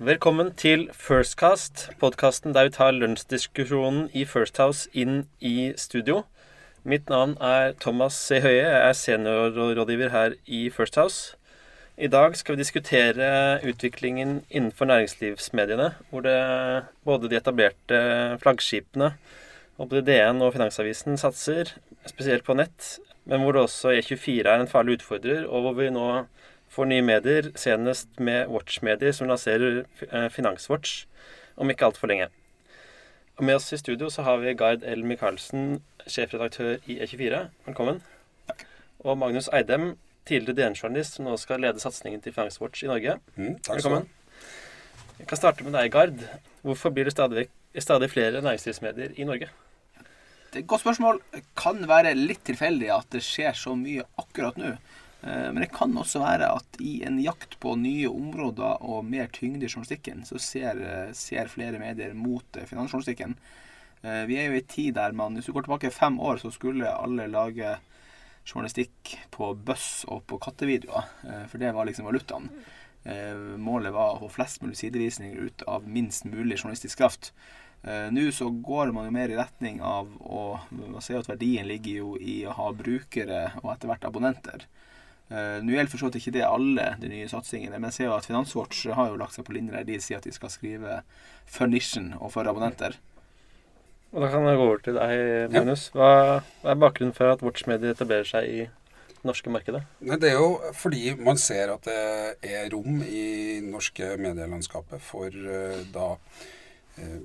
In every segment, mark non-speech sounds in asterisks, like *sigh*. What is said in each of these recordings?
Velkommen til Firstcast, podkasten der vi tar lunsjdiskusjonen i First House inn i studio. Mitt navn er Thomas C. Høie. Jeg er seniorrådgiver her i First House. I dag skal vi diskutere utviklingen innenfor næringslivsmediene, hvor det både de etablerte flaggskipene og både DN og Finansavisen satser, spesielt på nett, men hvor det også E24 er en farlig utfordrer, og hvor vi nå får nye medier, senest med Watch-medier, som lanserer eh, Finanswatch om ikke altfor lenge. Og med oss i studio så har vi Gard L. Michaelsen, sjefredaktør i E24. Velkommen. Takk. Og Magnus Eidem, tidligere DN-journalist, som nå skal lede satsingen til Finanswatch i Norge. Mm, takk skal Velkommen. ha. Jeg kan starte med deg, Gard. Hvorfor blir det stadig, stadig flere næringslivsmedier i Norge? Det er et godt spørsmål. Det kan være litt tilfeldig at det skjer så mye akkurat nå. Eh, Men det kan også være at i en jakt på nye områder og mer tyngde i journalistikken, så ser, eh, ser flere medier mot eh, finansjournalistikken. Vi er jo i en tid der man, hvis du går tilbake fem år, så skulle alle lage journalistikk på buss og på kattevideoer. For det var liksom valutaen. Målet var å få flest mulig sidevisninger ut av minst mulig journalistisk kraft. Nå så går man jo mer i retning av å Man ser at verdien ligger jo i å ha brukere og etter hvert abonnenter. Eh, Nå gjelder for så vidt ikke det alle de nye satsingene, men jeg ser jo at Finanswatch har jo lagt seg på linje der de sier at de skal skrive for nisjen og for abonnenter. Og Da kan jeg gå over til deg, Magnus. Hva, er bakgrunnen for at Watch-medier etablerer seg i det norske markedet? Det er jo fordi man ser at det er rom i norske medielandskapet for eh, da eh,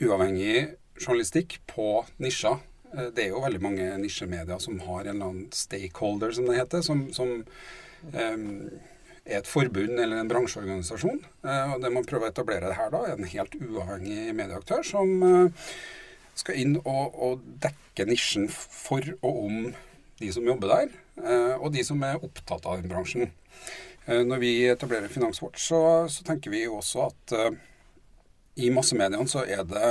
uavhengig journalistikk på nisjer. Eh, det er jo veldig mange nisjemedier som har en eller annen stakeholder, som det heter, som, som um, er et forbund eller en bransjeorganisasjon. Eh, og det man prøver å etablere her da, er en helt uavhengig medieaktør som eh, skal inn og, og dekke nisjen for og om de som jobber der, og de som er opptatt av den bransjen. Når vi etablerer Finanswatch, så, så tenker vi også at i massemediene så er det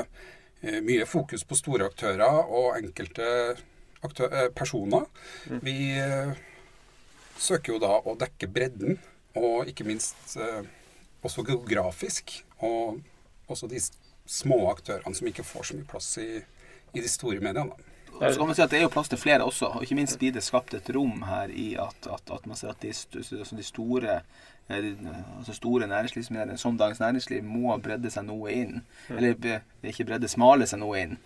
mye fokus på store aktører og enkelte aktø personer. personer. Vi eh, søker jo da å dekke bredden, og ikke minst eh, også geografisk. Og også de små aktørene som ikke får så mye plass i, i de store mediene. Så kan man si at Det er jo plass til flere også. og Ikke minst blir det skapt et rom her i at, at, at man ser at de, altså de store eh, de, altså store næringslivsmediene som Dagens Næringsliv må bredde seg noe inn. Eller er ikke bredde, smale seg noe inn.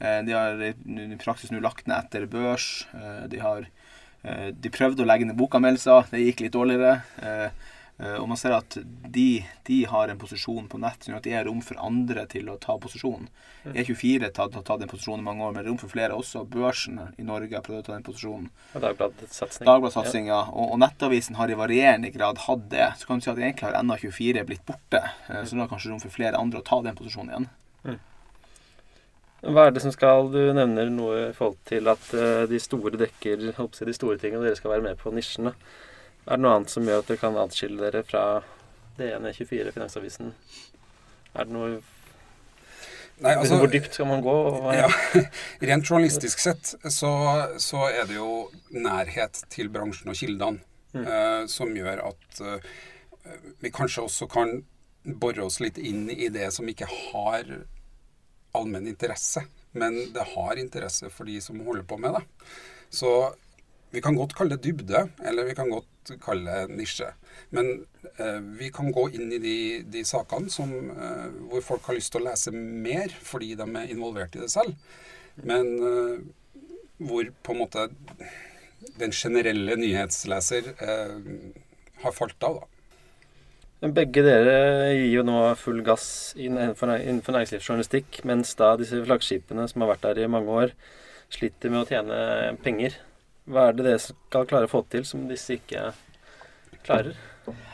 Eh, De har i i praksis nå lagt ned etter børs. Eh, De har eh, de prøvde å legge ned bokanmeldelser. Det gikk litt dårligere. Eh, Og man ser at de, de har en posisjon på nett som gjør at det er rom for andre til å ta posisjon. E24 har tatt, tatt den posisjonen i mange år, men det er rom for flere også. Børsen i Norge har prøvd å ta den posisjonen. Og Dagbladets ja. Og, og Nettavisen har i varierende grad hatt det. Så kan du si at egentlig har NA24 blitt borte. eh, Så nå er det kanskje rom for flere andre å ta den posisjonen igjen. Hva er det som skal Du nevner noe i forhold til at eh, de store dekker de store tingene, og dere skal være med på nisjene. Er det noe annet som gjør at dere kan atskille dere fra DN, E24, Finansavisen? Er det noe Nei, altså, Hvor dypt skal man gå? Ja, *laughs* Rent journalistisk sett så, så er det jo nærhet til bransjen og kildene Mm. eh, som gjør at eh, vi kanskje også kan bore oss litt inn i det som ikke har allmenn interesse, men det har interesse for de som holder på med det. Så vi kan godt kalle det dybde, eller vi kan godt kalle det nisje. Men eh, vi kan gå inn i de, de sakene som, eh, hvor folk har lyst til å lese mer fordi de er involvert i det selv. Men eh, hvor på en måte den generelle nyhetsleser eh, har falt av, da. Begge dere gir jo nå full gass innenfor, innenfor næringslivsjournalistikk, mens da disse flaggskipene som har vært der i mange år, sliter med å tjene penger. Hva er det dere skal klare å få til som disse ikke klarer?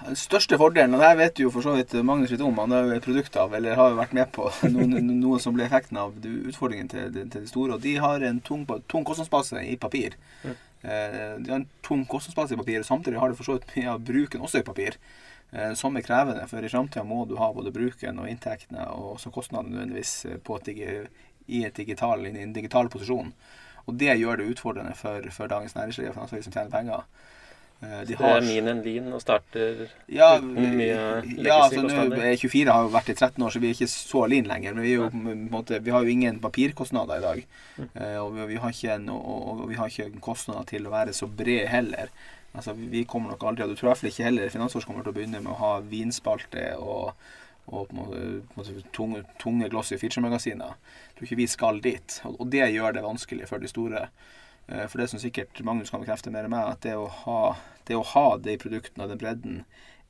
Den største fordelen, og det her vet jo for så vidt Magnus litt om, han er jo et produkt av, eller har jo vært med på *laughs* noe, noe som ble effekten av utfordringen til, til de store. Og de har en tung, tung kostnadsbase i papir. Mm. Eh, De har en tung kostnadsbase i papir, og samtidig har de for så vidt mye av bruken også i papir. eh, Som er krevende, for i framtida må du ha både bruken og inntektene og også kostnadene nødvendigvis på et, i, et digital, en digital posisjon. Og det gjør det utfordrende for, for Dagens Næringsliv og Finansavisen som tjener penger. De har... det er min en lin, og starter ja, uten mye ja, altså, nå, legacy-kostnader. eh, 24 har jo vært i 13 år, så vi er ikke så lean lenger. Men vi, jo, måte, vi har jo ingen papirkostnader i dag. Mm. og vi, en, og, vi har ikke kostnader til å være så bred heller. Altså, vi- vi kommer nok aldri, og du tror i hvert fall ikke heller finansårs kommer til å begynne med å ha vinspalte og, og på en måte, tunge, tunge glossy feature-magasiner. Jeg tror ikke vi skal dit. Og, det gjør det vanskelig for de store. Eh, For det som sikkert Magnus kan bekrefte mer enn meg, at det å ha, det å ha de produktene og den bredden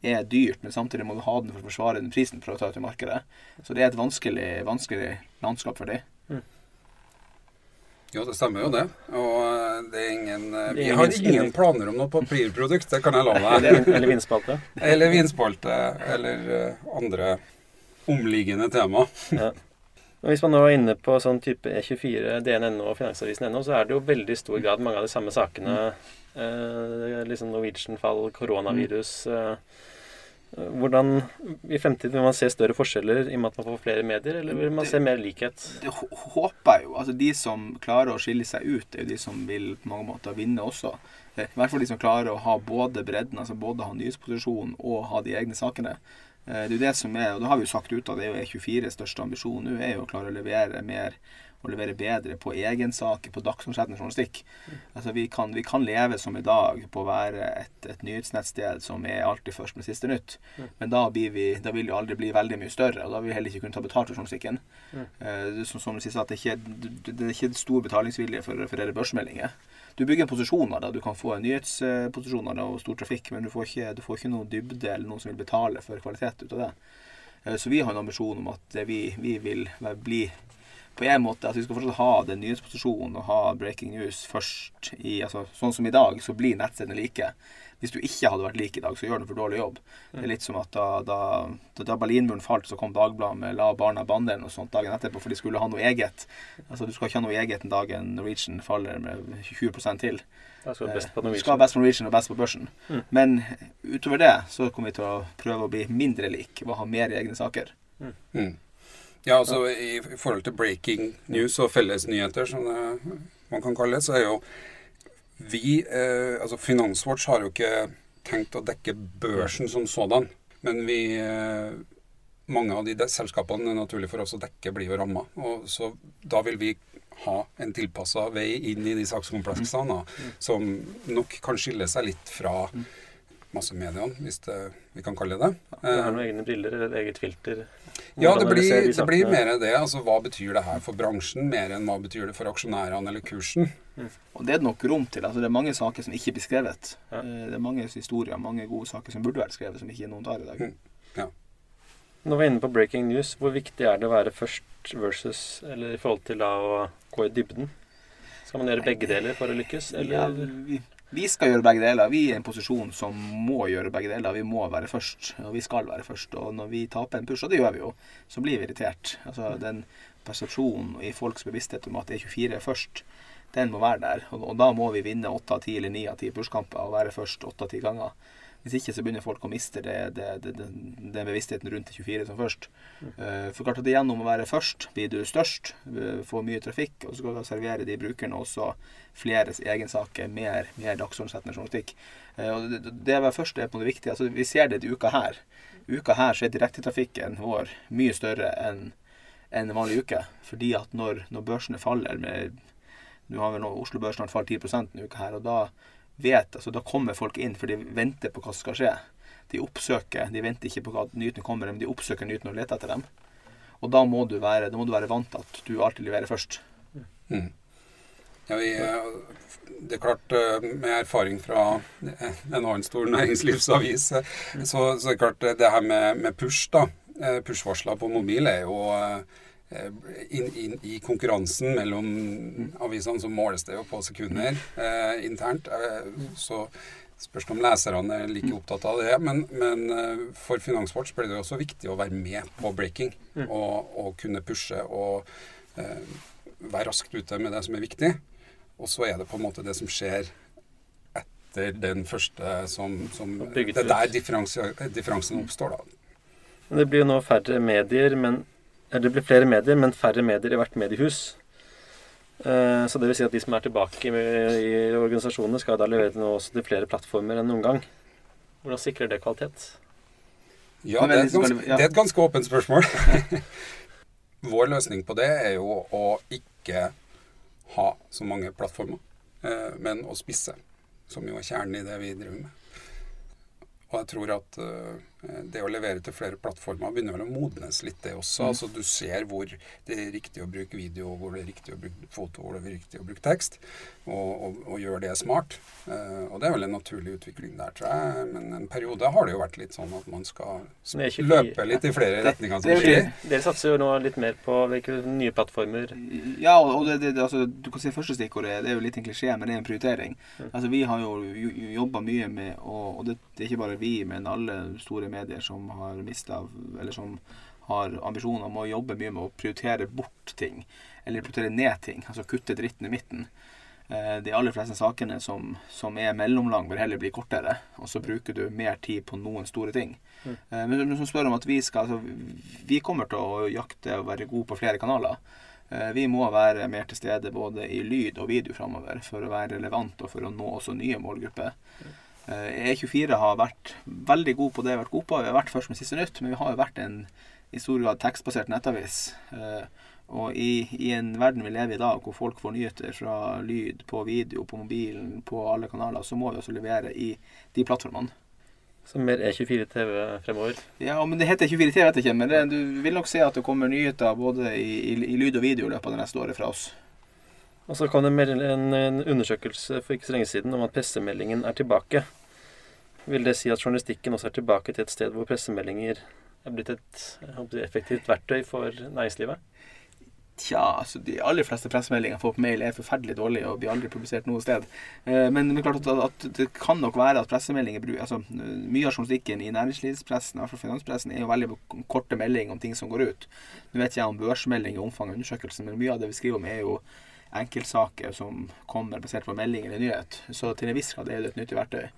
er dyrt, men samtidig må du ha den for å forsvare den prisen for å ta ut i markedet. Så det er et vanskelig, vanskelig landskap for dem. Ja, det stemmer jo det. Og det er ingen eh, Vi har ingen- planer om noe papirprodukt, det kan jeg love deg. Eller, eller vinspalte. Eller vinspalte, eller eh, andre omliggende tema. Ja. Og Hvis man nå er inne på sånn type E24, DNNO og Finansavisen.no, så er det jo veldig stor grad mange av de samme sakene. Eh, liksom Norwegian-fall, koronavirus. Eh, hvordan i fremtiden vil man se større forskjeller i og med at man får flere medier, eller vil man se mer likhet? Det håper jeg jo. Altså De som klarer å skille seg ut, er jo de som vil på mange måter vinne også. Eh, I hvert fall de som klarer å ha både bredden, altså både ha nyhetsposisjon og ha de egne sakene. Eh, Det er jo det som er, og det har vi jo sagt ut av, det er jo E24 største ambisjon nå, er jo å klare å levere mer og levere bedre på egensaker, på dagsomsettende journalistikk. Altså vi kan, vi kan leve som i dag på å være et, et nyhetsnettsted som er alltid først med siste nytt. Men da, blir vi, da vil vi aldri bli veldig mye større, og da vil vi heller ikke kunne ta betalt for journalistikken. Uh, som, som du sier, at det, er ikke, det er ikke stor betalingsvilje for for referere børsmeldinger. Du bygger en posisjon av det. Du kan få en nyhetsposisjon av det og stor trafikk, men du får ikke, du får ikke noe dybde eller noen som vil betale for kvalitet ut av det. Eh, Så vi har en ambisjon om at vi, vi vil bli på en måte at vi skal fortsatt ha den nyhetsposisjonen og ha breaking news først i altså, Sånn som i dag, så blir nettsidene like. Hvis du ikke hadde vært lik i dag, så gjør du en for dårlig jobb. Det er litt som at da, da, da, da Berlinmuren falt, så kom Dagbladet med 'La barna banderen' og sånt dagen etterpå, for de skulle ha noe eget. Altså Du skal ikke ha noe eget en dag en Norwegian faller med 20 til. Skal du Eh, skal ha best på Norwegian og best på børsen. Men utover det så kommer vi til å prøve å bli mindre lik og ha mer egne saker. Mm. Ja, altså i, forhold til breaking news og fellesnyheter, som det, man kan kalle det, så er jo vi eh, Altså Finanswatch har jo ikke tenkt å dekke børsen som sådan, men vi eh, mange av de selskapene det er naturlig for oss å dekke, blir jo ramma. Så da vil vi ha en tilpassa vei inn i de sakskompleksene da, som nok kan skille seg litt fra massemediene, hvis det, vi kan kalle det det. Du har noen egne briller eller eget filter. Ja, det blir, de det blir mer det. Altså, hva betyr det her for bransjen, mer enn hva betyr det for aksjonærene eller kursen? Og det er det nok rom til. altså Det er mange saker som ikke blir skrevet. Ja. Eh, Det er mange historier, mange gode saker som burde vært skrevet, som ikke noen tar i dag. Mm. Når vi er inne på breaking news, hvor viktig er det å være først versus Eller i forhold til da å gå i dybden? Skal man gjøre begge deler for å lykkes, Ja, eller? vi, vi skal gjøre begge deler. Vi er i en posisjon som må gjøre begge deler. Vi må være først, og vi skal være først. Og når vi taper en push, og det gjør vi jo, så blir vi irritert. Altså Den persepsjonen i folks bevissthet om at E24 er først, den må være der. Og, og da må vi vinne åtte av ti eller ni av ti pushkamper og være først åtte av ti ganger. Hvis ikke så begynner folk å miste det, det, det, den bevisstheten rundt 24 som først. Eh, for klart at gjennom å være først blir du størst, eh, får mye trafikk, og så skal du servere de brukerne også fleres egensaker, mer, mer dagsordensettende journalistikk. Og det, det å være først er på det viktige. Altså, vi ser det i uka her. Uka her så er direktetrafikken vår mye større enn en vanlig uke. Fordi at når, når børsene faller med Nå har vel nå Oslo Børs snart falt 10% denne uka her, og da vet, altså da kommer folk inn, for de venter på hva som skal skje. De oppsøker, de venter ikke på at nyhetene kommer, men de oppsøker nyhetene og leter etter dem. Og da må du være, må du være vant til at du alltid leverer først. Mm. Ja, vi, eh, det er klart, eh, med erfaring fra en annen stor næringslivsavis, eh, så, så er det klart det her med, med push, da. Push-varsler på mobil er jo inn, inn i konkurransen mellom avisene så måles det jo på sekunder eh, internt. Eh, så spørs om leserne er like opptatt av det. Men, men eh, for Finanswatch ble det jo også viktig å være med på breaking og, og kunne pushe og eh, være raskt ute med det som er viktig. Og så er det på en måte det som skjer etter den første som, som Det er der differansen oppstår, da. Det blir jo nå færre medier, men det blir flere medier, men færre medier i hvert mediehus. Eh, Så det vil si at de som er tilbake i, organisasjonene, skal da levere nå også til flere plattformer enn noen gang. Hvordan sikrer det kvalitet? Ja, det er, et ganske, er et ganske åpent spørsmål. *laughs* Vår løsning på det er jo å ikke ha så mange plattformer, eh, men å spisse, som jo er kjernen i det vi driver med. Og jeg tror at eh, det å levere til flere plattformer begynner vel å modnes litt, det også. Mm. Altså Du ser hvor det er riktig å bruke video, hvor det er riktig å bruke foto, hvor det er riktig å bruke tekst, og, og, og gjøre det smart. Uh, og det er vel en naturlig utvikling der, tror jeg. Men en periode har det jo vært litt sånn at man skal er løpe litt i flere retninger. det er som skjer. Dere satser jo nå litt mer på hvilke nye plattformer. Ja, og og det, det, det, altså, du kan si første stikkordet det er jo litt en klisjé, men det er en prioritering. Mm. Altså, Vi har jo jobba mye med og, og det, det er ikke bare vi, men alle store medier som har mista Eller som har ambisjoner om å jobbe mye med å prioritere bort ting. Eller prioritere ned ting. Altså kutte dritten i midten. Eh, De aller fleste sakene som, som er mellomlang, bør heller bli kortere. Og så bruker du mer tid på noen store ting. Mm. Eh, Men som spør om at vi skal altså, Vi kommer til å jakte og være gode på flere kanaler. Eh, Vi må være mer til stede både i lyd og video framover for å være relevant og for å nå også nye målgrupper. Eh, E24 har vært veldig god på det vi har vært gode på. Vi har vært først med siste nytt, men vi har jo vært en i stor grad tekstbasert nettavis. Eh, Og i, i en verden vi lever i i dag, hvor folk får nyheter fra lyd, på video, på mobilen, på alle kanaler, så må vi også levere i de plattformene. Så mer E24 TV fremover. Ja, men det heter 24 TV, vet jeg ikke. Men det, du vil nok se at det kommer nyheter både i, i, i lyd og video i løpet av det neste året fra oss. Og så kom det en, en undersøkelse for ikke så lenge siden om at pressemeldingen er tilbake. Vil det si at journalistikken også er tilbake til et sted hvor pressemeldinger er blitt et håper, effektivt verktøy for næringslivet? Tja, altså de aller fleste pressemeldinger jeg får på mail er forferdelig dårlige og blir aldri publisert noe sted. Eh, Men det er klart at, at det kan nok være at pressemeldinger bruker altså, Mye av journalistikken i næringslivspressen, i hvert fall finanspressen, er jo veldig korte meldinger om ting som går ut. Nå vet jeg om børsmelding og omfang av undersøkelsen, men mye av det vi skriver om, er jo enkeltsaker som kommer basert på melding eller nyhet. Så til en viss grad er det et nyttig verktøy.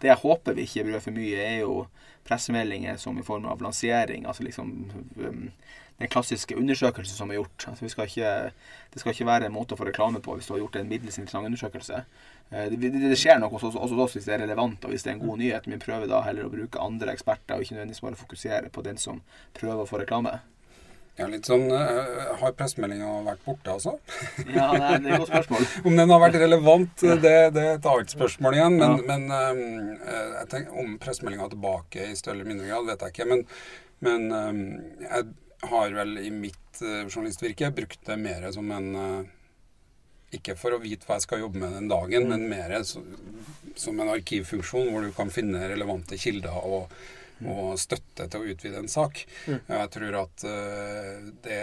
Det jeg håper vi ikke bruker for mye, er jo pressemeldinger som i form av lansering. Altså liksom um, den klassiske undersøkelsen som er gjort. Altså vi skal ikke, det skal ikke være en måte å få reklame på hvis du har gjort en middels interessant undersøkelse. Eh, Det, det, det skjer noe også, også, også hvis det er relevant og hvis det er en god nyhet, men prøver da heller å bruke andre eksperter og ikke nødvendigvis bare fokusere på den som prøver å få reklame. Ja, litt sånn eh, Har pressemeldinga vært borte, altså? Ja, det er, et godt spørsmål. *laughs* Om den har vært relevant, det, det er et annet spørsmål igjen. Men, Ja. men eh, jeg tenker, om pressemeldinga er tilbake i større eller mindre grad, vet jeg ikke. Men, men um, jeg har vel i mitt uh, journalistvirke brukt det mer som en uh, Ikke for å vite hva jeg skal jobbe med den dagen, men mer så, som en arkivfunksjon hvor du kan finne relevante kilder og, og støtte til å utvide en sak. Mm. Jeg tror at eh, det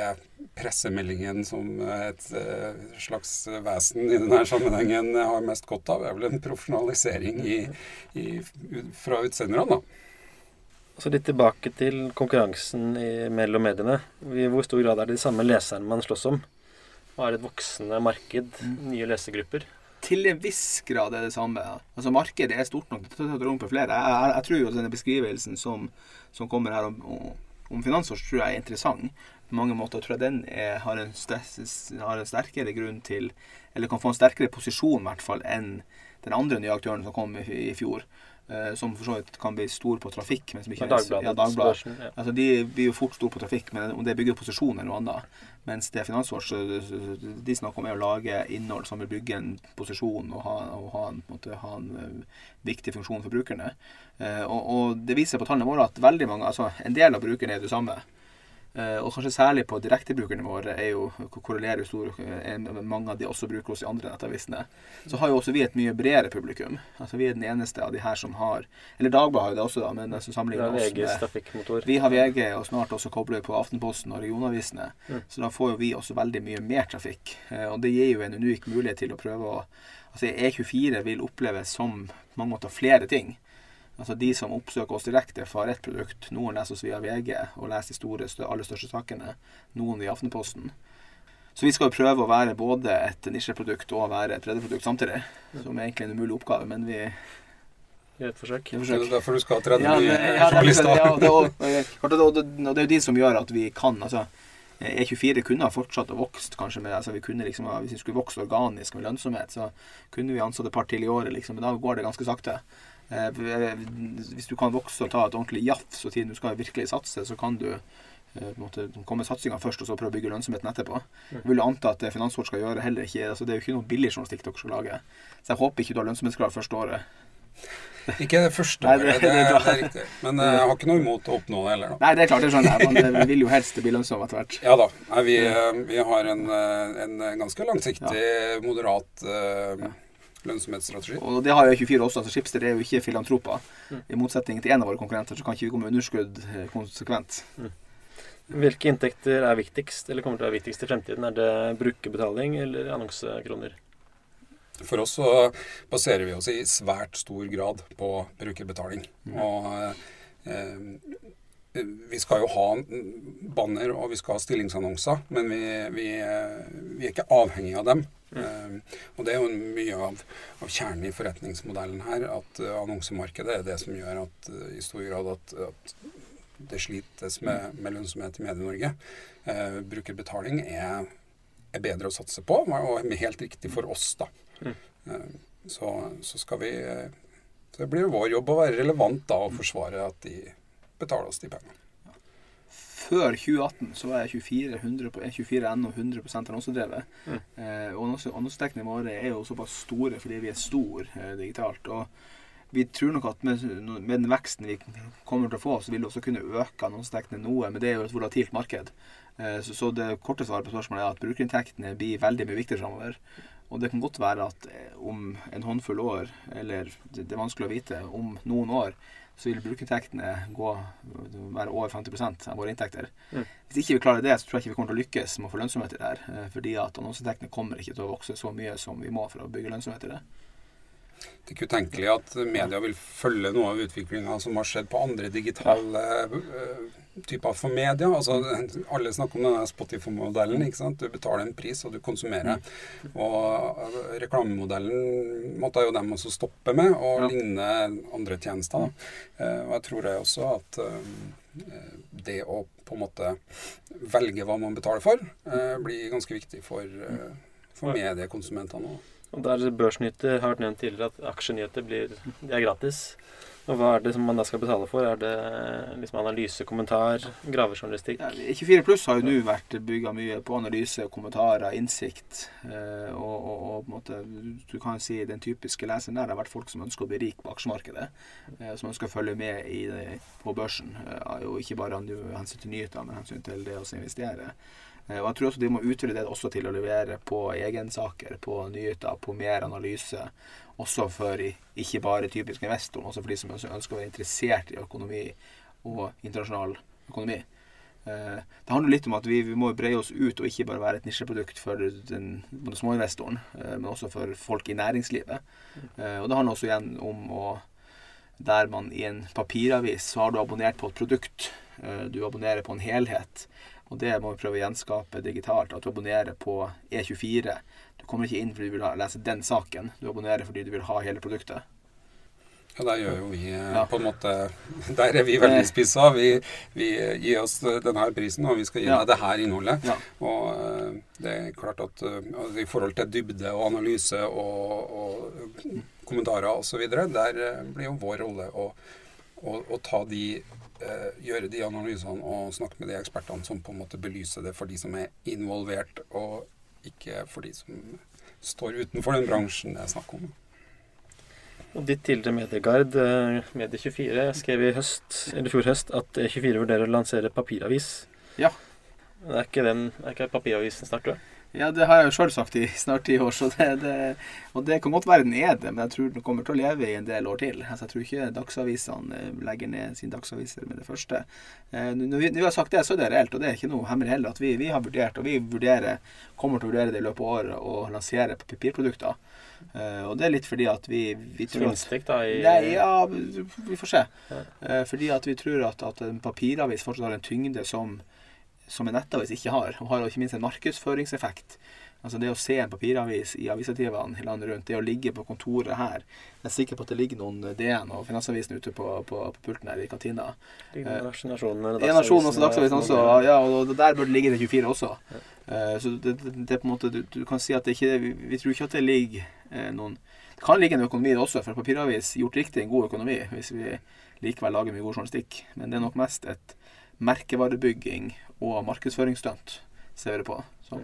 pressemeldingen som et eh, slags vesen i denne sammenhengen har mest godt av, er vel en profesjonalisering i, i, fra utsenderne. da. Så litt tilbake til konkurransen i, mellom mediene. I hvor stor grad er det de samme leserne man slåss om? Og er det et voksende marked, nye lesegrupper? Til en viss grad er det samme. Altså Markedet er stort nok til å ta rom for flere. Jeg, jeg, jeg tror jo denne beskrivelsen som, som kommer her om, om finansår, tror jeg er interessant. På mange måter tror jeg den er, har, en har en sterkere grunn til Eller kan få en sterkere posisjon, i hvert fall, enn den andre nye aktøren som kom i, i fjor. Uh, som for så vidt kan bli stor på trafikk. Men som ikke Dagbladet. Ja, Dagbladet. Ja. Altså, de blir jo fort store på trafikk, men om det bygger posisjon eller noe annet. Mens det Finansvårs de snakker om er å lage innhold som vil bygge en posisjon og ha, og ha, en, måte, ha en eh, viktig funksjon for brukerne. Eh, og, og det viser på tallene våre at veldig mange, altså en del av brukerne er det samme. Eh, og kanskje særlig på direktebrukerne våre er jo korrelerer jo stor eh, mange av de også bruker oss i andre nettavisene. Så har jo også vi et mye bredere publikum. Altså Vi er den eneste av de her som har Eller Dagbladet har jo det også, da, men som sammenligner er oss med vi har VG, og snart også kobler vi på Aftenposten og regionavisene. Mm. Så da får jo vi også veldig mye mer trafikk. Eh, Og det gir jo en unik mulighet til å prøve å Altså E24 vil oppleves som på mange måter flere ting. Altså De som oppsøker oss direkte, fra ett produkt. Noen leser oss via VG og leser de store, aller største sakene. Noen via Aftenposten. Så vi skal jo prøve å være både et nisjeprodukt og være et breddeprodukt samtidig. Som er egentlig en umulig oppgave, men vi Gjør et forsøk. det er derfor du skal ha 30 Ja, nye ja, det, er- journalister. ja, det, er jo de som gjør at vi kan altså, Eh, E24 kunne ha fortsatt å vokst, kanskje med altså vi kunne liksom, Hvis vi skulle vokst organisk med lønnsomhet, så kunne vi ansatt et par til i året, liksom, men da går det ganske sakte. Eh, eh, Hvis du kan vokse og ta et ordentlig jafs, og tiden du skal virkelig satse, så kan du eh, måte komme satsinga først, og så prøve å bygge lønnsomheten etterpå. Jeg vil anta at det Finansfort skal gjøre, heller ikke altså Det er jo ikke noe billig journalistikk dere skal lage. Så jeg håper ikke du har lønnsomhetskrav første året. Ikke det første Nei, det- det, det er *laughs* det, er riktig. Men eh, jeg har ikke noe imot å oppnå det heller, da. Nei, det er klart, det skjønner jeg, men vi vil jo helst bli lønnsomt etter hvert. Ja da. Nei, vi, eh, vi har en, eh, en ganske langsiktig, moderat eh, lønnsomhetsstrategi. Og det har jo 24 også. altså Schibsted er jo ikke filantroper. I motsetning til en av våre konkurrenter, så kan ikke vi gå med underskudd konsekvent. konsekvent. Hvilke inntekter er viktigst, eller kommer til å være viktigst i fremtiden? Er det brukerbetaling eller annonsekroner? For oss så baserer vi oss i svært stor grad på brukerbetaling. Og eh, vi skal jo ha banner og vi skal ha stillingsannonser, men vi, vi, vi er ikke avhengig av dem. Eh, og det er jo mye av, av kjernen i forretningsmodellen her, at eh, annonsemarkedet er det som gjør at eh, i stor grad at, at det slites med, med lønnsomhet i Medie-Norge. Eh, brukerbetaling er, er bedre å satse på, og helt riktig for oss, da. Eh, Så, så skal vi Så det blir vår jobb å være relevant da og forsvare at de betaler oss de pengene. Før 2018 så var jeg 24, 100, på- jeg 24 NO 100 annonsedrevet. Mm. Eh, og annonse- våre er jo såpass store fordi vi er store eh, digitalt. Og vi tror nok at med, med den veksten vi kommer til å få, så vil det også kunne øke annonsedekkene noe. Men det er jo et volatilt marked. Eh, så, så det korte svaret på spørsmålet er at brukerinntektene blir veldig mye viktigere framover. Og det kan godt være at eh, om en håndfull år, eller det, det er vanskelig å vite, om noen år, så vil brukerinntektene gå, være over 50% av våre inntekter. Mm. Hvis ikke vi klarer det, så tror jeg ikke vi kommer til å lykkes med å få lønnsomhet i det her. eh, Fordi at annonseinntektene kommer ikke til å vokse så mye som vi må for å bygge lønnsomhet i det. Det er ikke utenkelig at media vil følge noe av utviklinga som har skjedd på andre digitale eh, typer for media. Altså, alle snakker om denne Spotify-modellen. ikke sant? Du betaler en pris, og du konsumerer. Og eh, reklamemodellen måtte jo dem også stoppe med, og Ja. ligne andre tjenester. Da. Eh, og jeg tror det også at det å på en måte velge hva man betaler for, blir ganske viktig for, for mediekonsumentene òg. Og der Børsnyheter har vært nevnt tidligere at aksjenyheter blir, de er gratis. Og hva er det som man da skal betale for? Er det liksom analyse, kommentar, gravejournalistikk? Ja, 24 pluss har jo nå vært bygga mye på analyse, kommentarer, innsikt. Eh, og, og, og på en måte, du kan si den typiske leseren der har vært folk som ønsker å bli rik på aksjemarkedet. Eh, som ønsker å følge med i på børsen. Eh, og ikke bare hensyn til nyheter, men hensyn til det å investere. Eh, og jeg tror også de må utvide det også til å levere på egensaker, på nyheter, på mer analyse. Også for ikke bare typisk investoren, også for de som ønsker å være interessert i økonomi og internasjonal økonomi. Eh, Det handler litt om at vi, må breie oss ut og ikke bare være et nisjeprodukt for den, både småinvestoren, eh, men også for folk i næringslivet. Og det handler også igjen om å Der man i en papiravis så har du abonnert på et produkt. Du abonnerer på en helhet. Og det må vi prøve å gjenskape digitalt. At du abonnerer på E24. Du kommer ikke inn fordi du vil lese den saken. Du abonnerer fordi du vil ha hele produktet. Ja, der gjør jo vi eh, Ja. på en måte *laughs* Der er vi veldig spissa. Vi, vi gir oss denne prisen, og vi skal gi Ja. deg det her innholdet. Ja. Og eh, det er klart at eh, i forhold til dybde og analyse og, og kommentarer osv., der eh, blir jo vår rolle å, å, og ta de eh, gjøre de analysene og snakke med de ekspertene som på en måte belyser det for de som er involvert, og ikke for de som står utenfor den bransjen det er snakk om. Og ditt tidligere medieguide, eh, Medie24, skrev i høst, eller fjor høst at E24 vurderer å lansere papiravis. Ja. Det er ikke, den, er ikke papiravisen snart død? Ja, det har jeg jo sjøl sagt i snart ti år, så det, det, og det kan godt være den er det, men jeg tror den kommer til å leve i en del år til. Altså, jeg tror ikke dagsavisene eh, legger ned sine dagsaviser med det første. Eh, Når vi, når vi har sagt det, så er det reelt, og det er ikke noe hemmelig heller, at vi, vi har vurdert, og vi vurderer, kommer til å vurdere det i løpet av året, å lansere papirprodukter. Eh, Og det er litt fordi at vi, vi tror at da? I, Nei, ja, vi får se. Ja. Eh, Fordi at vi tror at, at en papiravis fortsatt har en tyngde som, som en nettavis ikke har. Og har ikke minst en markedsføringseffekt. Altså Det å se en papiravis i avisativene i landet rundt, det å ligge på kontoret her Jeg er sikker på at det ligger noen DN og Finansavisen ute på, på, på pulten her i kantina. Ligger Nasjonen, Ja, Nasjonen og Dagsavisen også. Ja, og der bør det ligge til 24 også. Eh, så det, det, på en måte du, du kan si at det ikke vi, vi tror ikke at det ligger eh, noen Det kan ligge en økonomi også, for papiravis gjort riktig en god økonomi hvis vi likevel lager mye god journalistikk. Men det er nok mest et merkevarebygging og markedsføringsstunt, ser vi det på. Så.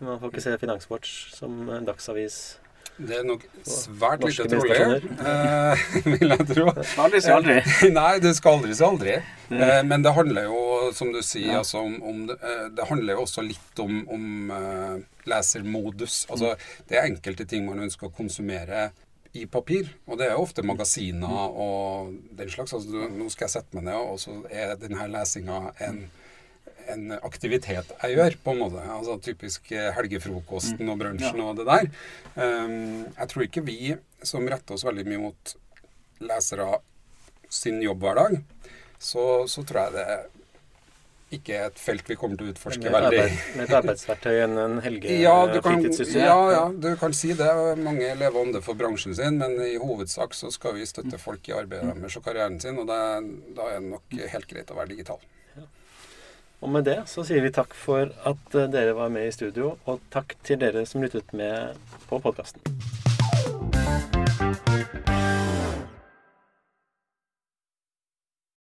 Man får ikke se Finanswatch som en dagsavis. Det er nok svært lite trolig, eh, *laughs* vil jeg tro. Aldri si aldri. Nei, det skal aldri si aldri. Eh, men det handler jo, som du sier, Ja. altså om, om det, eh, det handler jo også litt om, om uh, lesermodus. Altså, det er enkelte ting man ønsker å konsumere i papir, og det er ofte magasiner og den slags. Altså, nå skal jeg sette meg ned, og så er denne lesinga en en aktivitet jeg gjør, på en måte. Altså Typisk eh, helgefrokosten og brunsjen og det der. Um, jeg tror ikke vi som retter oss veldig mye mot lesere sin jobb hver dag, så, så tror jeg det ikke et felt vi kommer til å utforske veldig. med et arbeidsverktøy enn en Ja, du kan, ja, ja, du kan si det. Mange lever ånde for bransjen sin, men i hovedsak så skal vi støtte folk i arbeidet deres og karrieren sin, og det, da er det nok helt greit å være digital. Og med det så sier vi takk for at eh, dere var med i studio, og takk til dere som lyttet med på podkasten.